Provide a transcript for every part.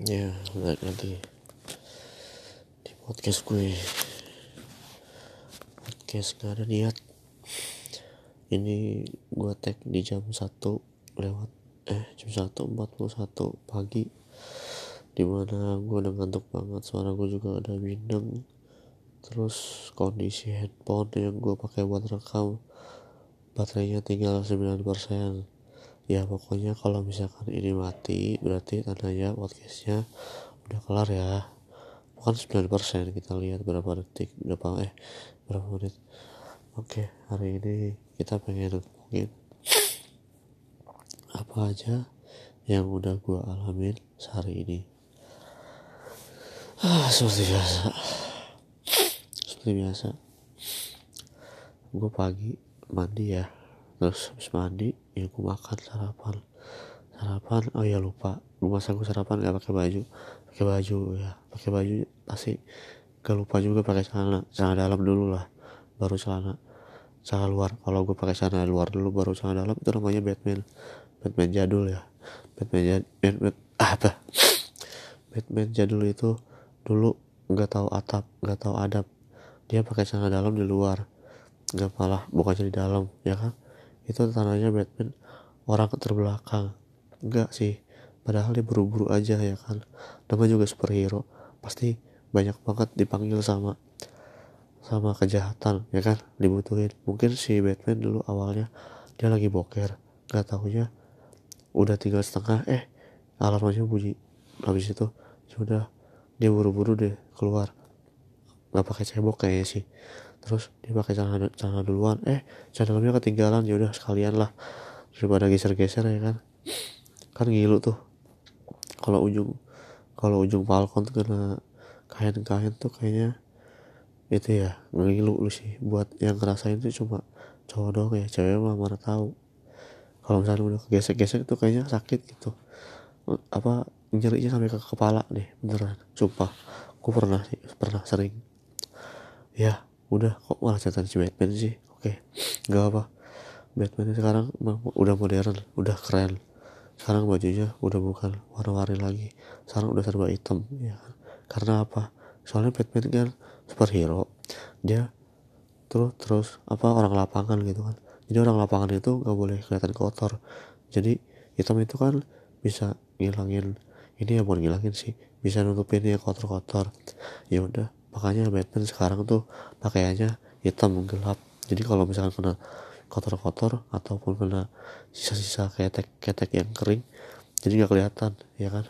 ya lagi di podcast gue. Podcast gak ada niat. Ini gue tag di jam 1 lewat eh jam 1.41 pagi di mana gue udah ngantuk banget suara gue juga ada bindeng. Terus kondisi handphone yang gue pakai buat rekam baterainya tinggal 9% ya pokoknya kalau misalkan ini mati berarti tandanya podcastnya udah kelar ya. Bukan 9% kita lihat berapa detik berapa eh berapa menit. Oke hari ini kita pengen ngomongin apa aja yang udah gua alamin sehari ini. Ah seperti biasa. Seperti biasa. Gue pagi mandi ya terus habis mandi ya gue makan sarapan. Sarapan oh ya lupa. Masa gue sarapan gak pakai baju. Pakai baju ya. Pakai baju pasti gak lupa juga pakai celana. Celana dalam dulu lah baru celana. Celana luar. Kalau gue pakai celana luar dulu baru celana dalam itu namanya Batman. Batman jadul ya. Batman jadul Batman apa? Batman jadul itu dulu nggak tahu atap nggak tahu adab. Dia pakai celana dalam di luar. Nggak malah bukannya di dalam ya kan itu tandanya Batman orang terbelakang. Enggak sih padahal dia buru-buru aja ya kan? Nama juga superhero pasti banyak banget dipanggil sama sama kejahatan ya kan? Dibutuhin. Mungkin si Batman dulu awalnya dia lagi boker. Nggak tahunya udah tinggal setengah eh alarmnya bunyi. Habis itu sudah ya dia buru-buru deh keluar. Nggak pakai cebok kayaknya sih terus dia pakai celana celana duluan. Eh celana dalamnya ketinggalan. Ya udah sekalian lah. Daripada geser-geser ya kan? Kan ngilu tuh. Kalau ujung kalau ujung falcon tuh kena kain-kain tuh kayaknya itu ya ngilu lu sih. Buat yang ngerasain tuh cuma cowok doang ya. Cewek mah mana tahu. Kalau misalnya udah gesek-gesek tuh kayaknya sakit gitu. Apa nyerinya sampai ke kepala deh beneran. Sumpah. Gue pernah sih pernah sering. Ya udah kok malah catatan si Batman sih? Oke nggak apa Batman sekarang udah modern udah keren. Sekarang bajunya udah bukan warna-warni lagi. Sekarang udah serba hitam ya kan? Karena apa? Soalnya Batman kan superhero. Dia terus terus apa orang lapangan gitu kan. Jadi orang lapangan itu nggak boleh kelihatan kotor. Jadi hitam itu kan bisa ngilangin ini ya bukan ngilangin sih bisa nutupin ya kotor-kotor. Ya udah makanya Batman sekarang tuh pakaiannya hitam gelap. Jadi kalau misalkan kena kotor-kotor ataupun kena sisa-sisa ketek-ketek yang kering jadi nggak kelihatan ya kan?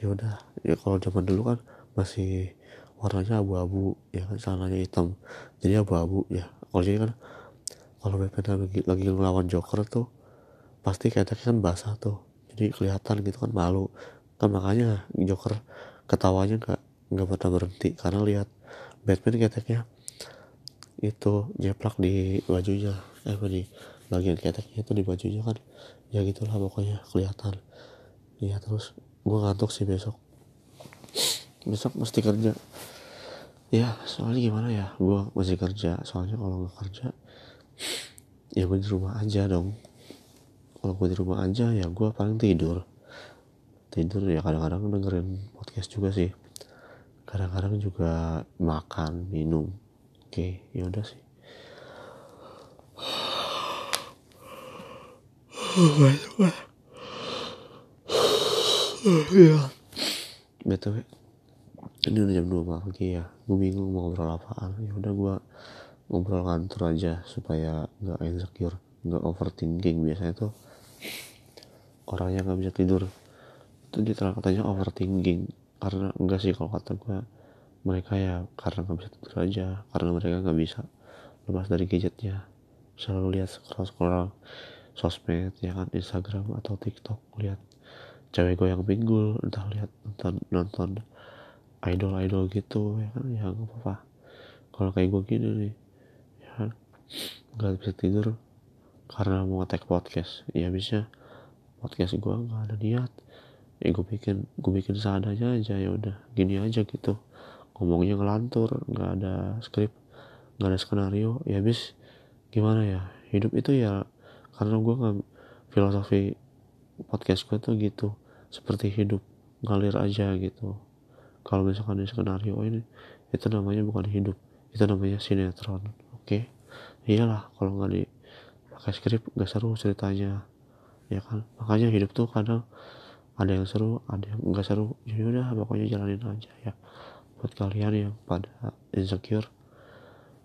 Ya udah ya kalau zaman dulu kan masih warnanya abu-abu ya kan? Celananya hitam jadi abu-abu ya. Kalau jadi kan kalau Batman lagi, lagi ngelawan Joker tuh pasti keteknya kan basah tuh. Jadi kelihatan gitu kan malu. Kan makanya Joker ketawanya nggak nggak pernah berhenti. Karena lihat Batman keteknya itu jeplak di bajunya. Eh di bagian keteknya itu di bajunya kan. Ya gitulah pokoknya kelihatan. Ya terus gue ngantuk sih besok. Besok mesti kerja. Ya soalnya gimana ya gue masih kerja. Soalnya kalau nggak kerja ya gue di rumah aja dong. Kalau gue di rumah aja ya gue paling tidur. Tidur ya kadang-kadang dengerin podcast juga sih kadang-kadang juga makan minum. Oke ya udah sih. Ya btw ini udah jam 2 pagi ya. Gue bingung mau ngobrol apaan. Ya udah gue ngobrol kantor aja supaya nggak insecure nggak overthinking. Biasanya tuh orang yang nggak bisa tidur. Itu dia katanya overthinking karena enggak sih kalau kata gue mereka ya karena nggak bisa tidur aja karena mereka nggak bisa lepas dari gadgetnya. Selalu lihat scroll scroll sosmed ya kan Instagram atau TikTok lihat cewek goyang pinggul entah lihat nonton nonton idol idol gitu ya kan ya nggak apa-apa. Kalau kayak gue gini nih ya kan nggak bisa tidur karena mau ngetek podcast. Ya bisa podcast gue nggak ada niat ya gue bikin gue bikin seadanya aja ya udah gini aja gitu. Ngomongnya ngelantur nggak ada skrip nggak ada skenario ya habis gimana ya? Hidup itu ya karena gue nggak filosofi podcast gue tuh gitu seperti hidup ngalir aja gitu. Kalau misalkan di skenario ini itu namanya bukan hidup itu namanya sinetron oke? Okay? iyalah kalau nggak di pakai skrip gak seru ceritanya ya kan? Makanya hidup tuh kadang ada yang seru ada yang nggak seru ya udah pokoknya jalanin aja ya. Buat kalian yang pada insecure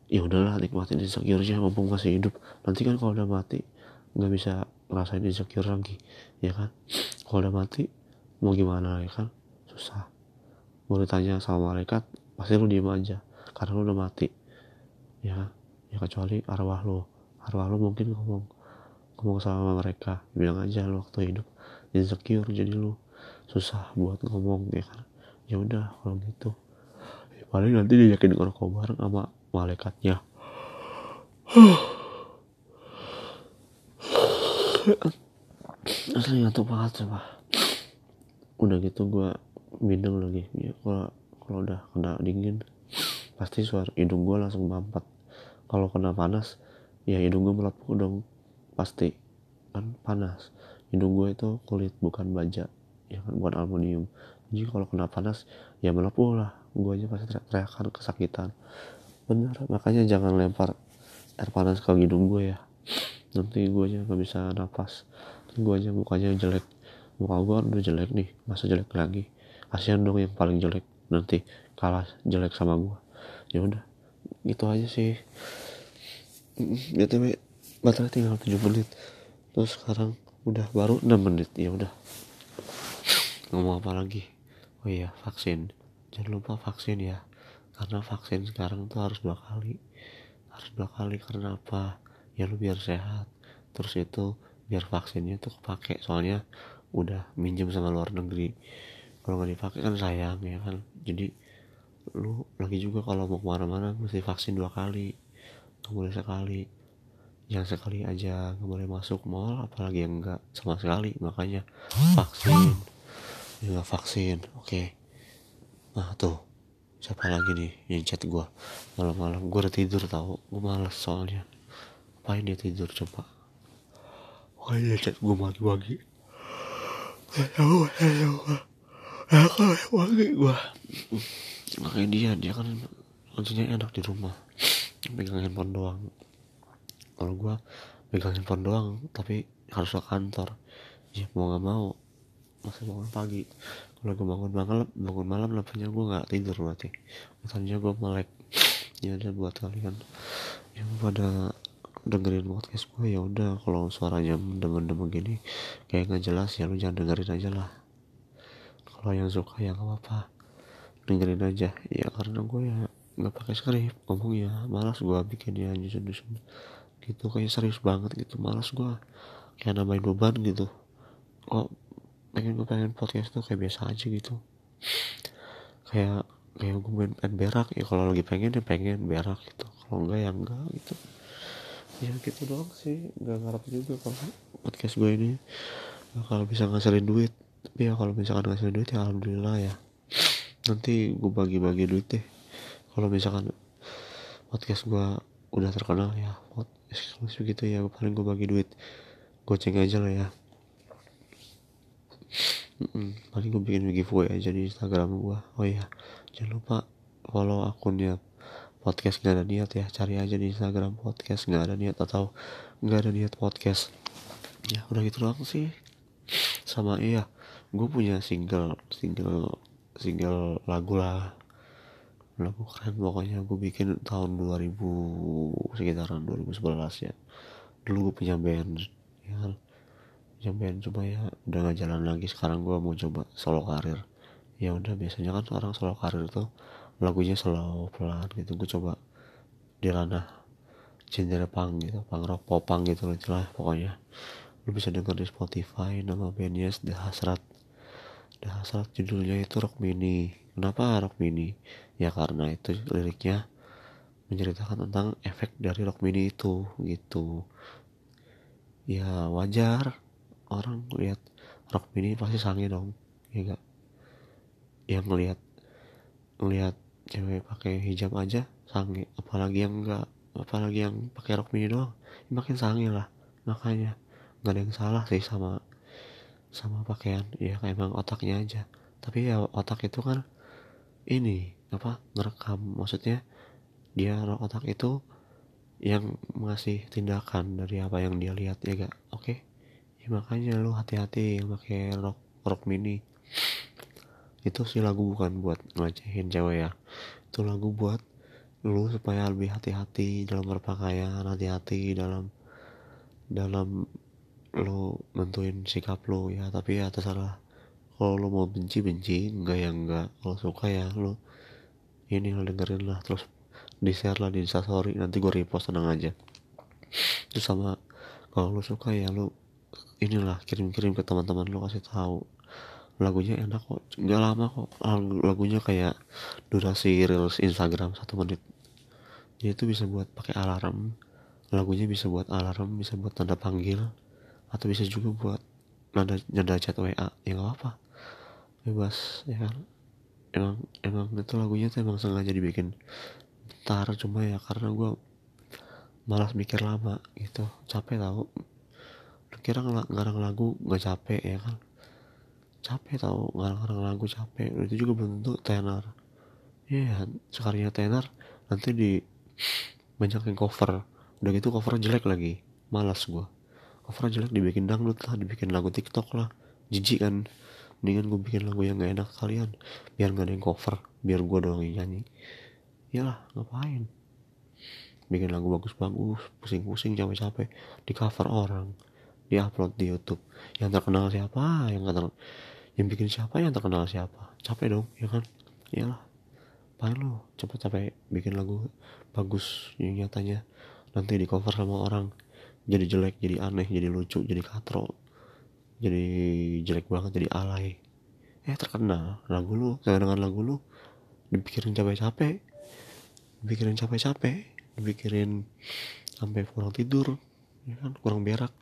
ya udahlah nikmatin insecure-nya mumpung masih hidup. Nanti kan kalau udah mati nggak bisa ngerasain insecure lagi ya kan? Kalau udah mati mau gimana ya kan? Susah. Mau ditanya sama malaikat pasti lu diem aja. Karena lu udah mati ya ya kecuali arwah lu. Arwah lu mungkin ngomong ngomong sama mereka. Bilang aja lu waktu hidup insecure jadi lu susah buat ngomong ya kan? Ya udah kalau gitu. Ya, paling nanti diajakin ngerokok bareng sama malaikatnya. Asli ngantuk banget coba. Udah gitu gue bindeng lagi. Ya kalau kalau udah kena dingin pasti suara hidung gue langsung mampet. Kalau kena panas ya hidung gue melepuh dong. Pasti kan? Panas hidung gue itu kulit bukan baja ya kan bukan aluminium. Jadi kalau kena panas ya melepuh lah. Gue aja pasti teriak-teriakan kesakitan. Bener makanya jangan lempar air panas ke hidung gue ya. Nanti gue aja gak bisa nafas gue aja mukanya jelek. Muka gue udah jelek nih masa jelek lagi? Kasihan dong yang paling jelek. Nanti kalah jelek sama gue ya udah gitu aja sih. Btw baterai tinggal 7 menit. Terus sekarang udah baru 6 menit. Ya udah. Ngomong apa lagi? Oh iya vaksin. Jangan lupa vaksin ya. Karena vaksin sekarang tuh harus dua kali. Harus dua kali karena apa? Ya lu biar sehat. Terus itu biar vaksinnya tuh kepake. Soalnya udah minjem sama luar negeri. Kalau nggak dipakai kan sayang ya kan? Jadi lu lagi juga kalau mau ke mana-mana mesti vaksin dua kali. Nggak boleh sekali yang sekali aja nggak boleh masuk mall apalagi yang enggak sama sekali makanya vaksin. Ya vaksin oke. Okay. nah tuh siapa lagi nih yang chat gue malam-malam gue udah tidur tau gue males soalnya. Apain dia tidur coba? Oh dia chat gue pagi-pagi hello hello hello pagi gue makanya dia dia kan langsungnya enak di rumah. Pegang handphone doang kalau gue pegang handphone doang tapi harus ke kantor. Ya mau gak mau masih bangun pagi? Kalau gue bangun malam bangun malam lepas gue nggak tidur berarti. Makanya gue melek. Ya udah buat kalian yang pada dengerin podcast gue ya udah kalau suaranya mendem-mendem begini kayak nggak jelas ya lu jangan dengerin aja lah. Kalau yang suka ya nggak apa-apa. Dengerin aja. Ya karena gue ya nggak pakai skrip ngomong ya malas gue bikin ya nyusun-nyusun gitu kayak serius banget gitu. Malas gue kayak nambahin beban gitu. Kok pengen gue pengen podcast tuh kayak biasa aja gitu. Kayak kayak gue main, main berak. Ya kalau lagi pengen ya pengen. Berak gitu. Kalau enggak ya enggak gitu. Ya gitu doang sih. Nggak ngarep juga kalau podcast gue ini. Kalau bisa ngasilin duit. Tapi ya kalau misalkan ngasilin duit ya alhamdulillah ya. Nanti gue bagi-bagi duit deh. Kalau misalkan podcast gue udah terkenal ya eksklusif gitu ya paling gue bagi duit. Goceng aja lah ya. Mm paling gue bikin giveaway aja di Instagram gue oh iya jangan lupa follow akunnya podcast nggak ada niat ya cari aja di Instagram podcast nggak ada niat atau nggak ada niat podcast. Ya udah gitu doang sih. Sama iya gue punya single single single lagu lah lagu keren pokoknya gue bikin tahun 2000 sekitaran 2011 ya. Dulu gue punya band ya. Yang band cuma ya udah gak jalan lagi. Sekarang gue mau coba solo karir. Ya udah biasanya kan orang solo karir itu lagunya slow pelan gitu. Gue coba di ranah genre punk gitu punk rock popang gitu lah lah pokoknya. Lu bisa denger di Spotify nama bandnya The Hasrat. The Hasrat judulnya itu rock mini kenapa rock mini ya karena itu liriknya menceritakan tentang efek dari rock mini itu gitu. Ya wajar orang lihat rock mini pasti sange dong ya gak yang ngelihat ngelihat cewek pakai hijab aja sange apalagi yang enggak apalagi yang pakai rok mini doang makin sange lah. Makanya nggak ada yang salah sih sama sama pakaian. Ya emang otaknya aja. Tapi ya otak itu kan ini apa ngerekam. Maksudnya dia otak itu yang masih tindakan dari apa yang dia lihat ya gak oke? Okay? ya makanya lu hati-hati pakai rok rok mini. Itu sih lagu bukan buat ngecehin cewek ya. Itu lagu buat lu supaya lebih hati-hati dalam berpakaian hati-hati dalam dalam lu nentuin sikap lu ya. Tapi ya terserah kalau lu mau benci benci enggak ya enggak kalau suka ya lu. Ini lo dengerin lah terus di share lah di instastory nanti gue repost tenang aja. Terus sama kalau lu suka ya lu inilah kirim-kirim ke teman-teman lu kasih tahu. Lagunya enak kok nggak lama kok. Lagunya kayak durasi reels Instagram satu menit. Dia itu bisa buat pakai alarm. Lagunya bisa buat alarm bisa buat tanda panggil atau bisa juga buat nada nada chat WA ya nggak apa bebas ya kan? Emang emang itu lagunya tuh emang sengaja dibikin bentar cuma ya karena gue malas mikir lama gitu. Capek tau. Kira ngarang lagu gak capek ya kan? Capek tau ngarang-ngarang lagu capek. Itu juga tentu tenar iya yeah, sekalinya tenar nanti di banyak yang cover. Udah gitu cover jelek lagi. Malas gue cover jelek dibikin dangdut lah dibikin lagu tiktok lah. Jijik kan? Mendingan gue bikin lagu yang gak enak kalian. Biar gak ada yang cover biar gue doang yang nyanyi. Iyalah ngapain? Bikin lagu bagus-bagus pusing-pusing capek-capek. Di cover orang di upload di YouTube. Yang terkenal siapa? Yang gak ter yang bikin siapa? Yang terkenal siapa? Capek dong ya kan? Iyalah. Paling lo cepet capek bikin lagu bagus yang nyatanya. Nanti di cover sama orang jadi jelek jadi aneh jadi lucu jadi katro. Jadi jelek banget jadi alay. Eh terkenal. Lagu lu dengan lagu lu dipikirin capek-capek. Dipikirin capek-capek. Dipikirin sampai kurang tidur. Ya kan kurang berak.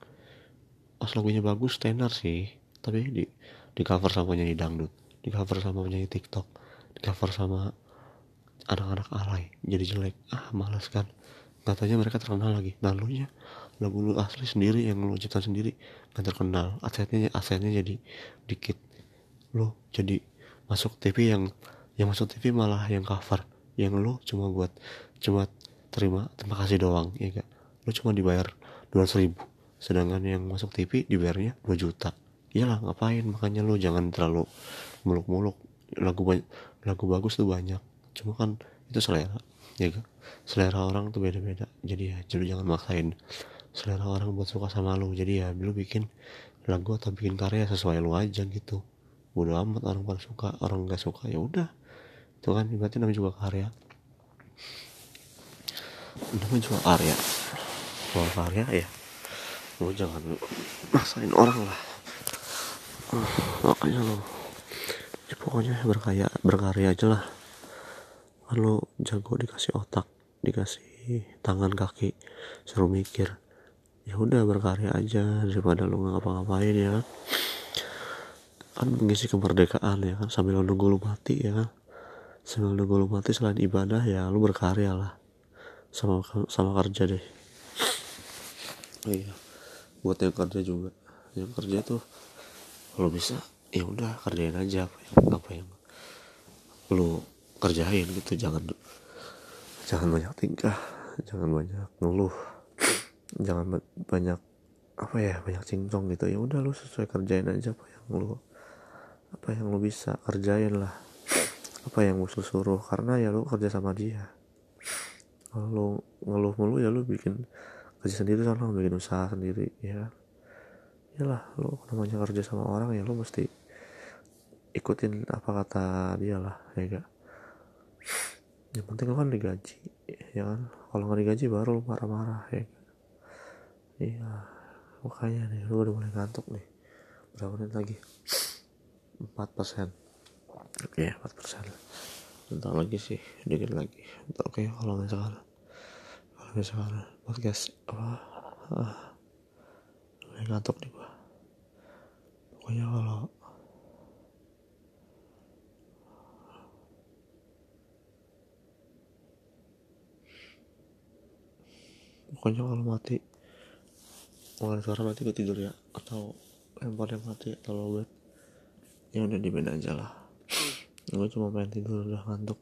Pas lagunya bagus tenar sih. Tapi di di cover sama nyanyi dangdut. Di cover sama nyanyi tiktok. Di cover sama anak-anak alay. Jadi jelek. Ah malas kan. Katanya mereka terkenal lagi. Nah lu nya lagu lu asli sendiri yang lu cipta sendiri. Nggak terkenal. Asetnya asetnya jadi dikit. Lu jadi masuk TV yang yang masuk TV malah yang cover. Yang lu cuma buat cuma terima terima kasih doang ya gak lu cuma dibayar dua ribu. Sedangkan yang masuk TV dibayarnya 2 juta. Iyalah ngapain? Makanya lu jangan terlalu muluk-muluk. Lagu lagu bagus tuh banyak. Cuma kan itu selera ya kan selera orang tuh beda-beda. Jadi ya jadi jangan maksain selera orang buat suka sama lu. Jadi ya lu bikin lagu atau bikin karya sesuai lu aja gitu. Bodo amat orang pada suka. Orang nggak suka ya udah. Itu kan berarti namanya juga karya. Namanya juga karya. Kalau karya ya lu jangan maksain orang lah. Makanya lo ya pokoknya berkarya berkarya aja lah. Kalau jago dikasih otak dikasih tangan kaki suruh mikir ya udah berkarya aja daripada lu nggak ngapa-ngapain ya kan? Kan mengisi kemerdekaan ya kan? Sambil nunggu lu mati ya kan? Sambil nunggu lu mati selain ibadah ya lu berkarya lah. Sama sama kerja deh. Oh iya buat yang kerja juga. Yang kerja tuh kalau bisa ya udah kerjain aja apa yang apa yang lu kerjain gitu. Jangan jangan banyak tingkah jangan banyak ngeluh jangan banyak apa ya banyak cincong gitu. Ya udah lu sesuai kerjain aja apa yang lu apa yang lu bisa kerjain lah. Apa yang musuh suruh karena ya lu kerja sama dia. Kalau lu ngeluh mulu ya lu bikin kerja sendiri sana lu bikin usaha sendiri ya. Lah lu namanya kerja sama orang ya lu mesti ikutin apa kata dia lah ya gak yang penting lo kan digaji ya kan? Kalau nggak digaji baru lo marah-marah ya iya. Makanya nih lu udah mulai ngantuk nih. Berapa menit lagi? 4 persen. Oke 4 persen. Bentar lagi sih dikit lagi. Oke kalau misalkan kalau misalkan podcast apa? Ah, mulai ngantuk nih gua. Pokoknya kalau pokoknya kalau mati kalau suara mati gue tidur ya? Atau handphone yang mati atau lowbat ya udah di aja lah. Gue cuma pengen tidur udah ngantuk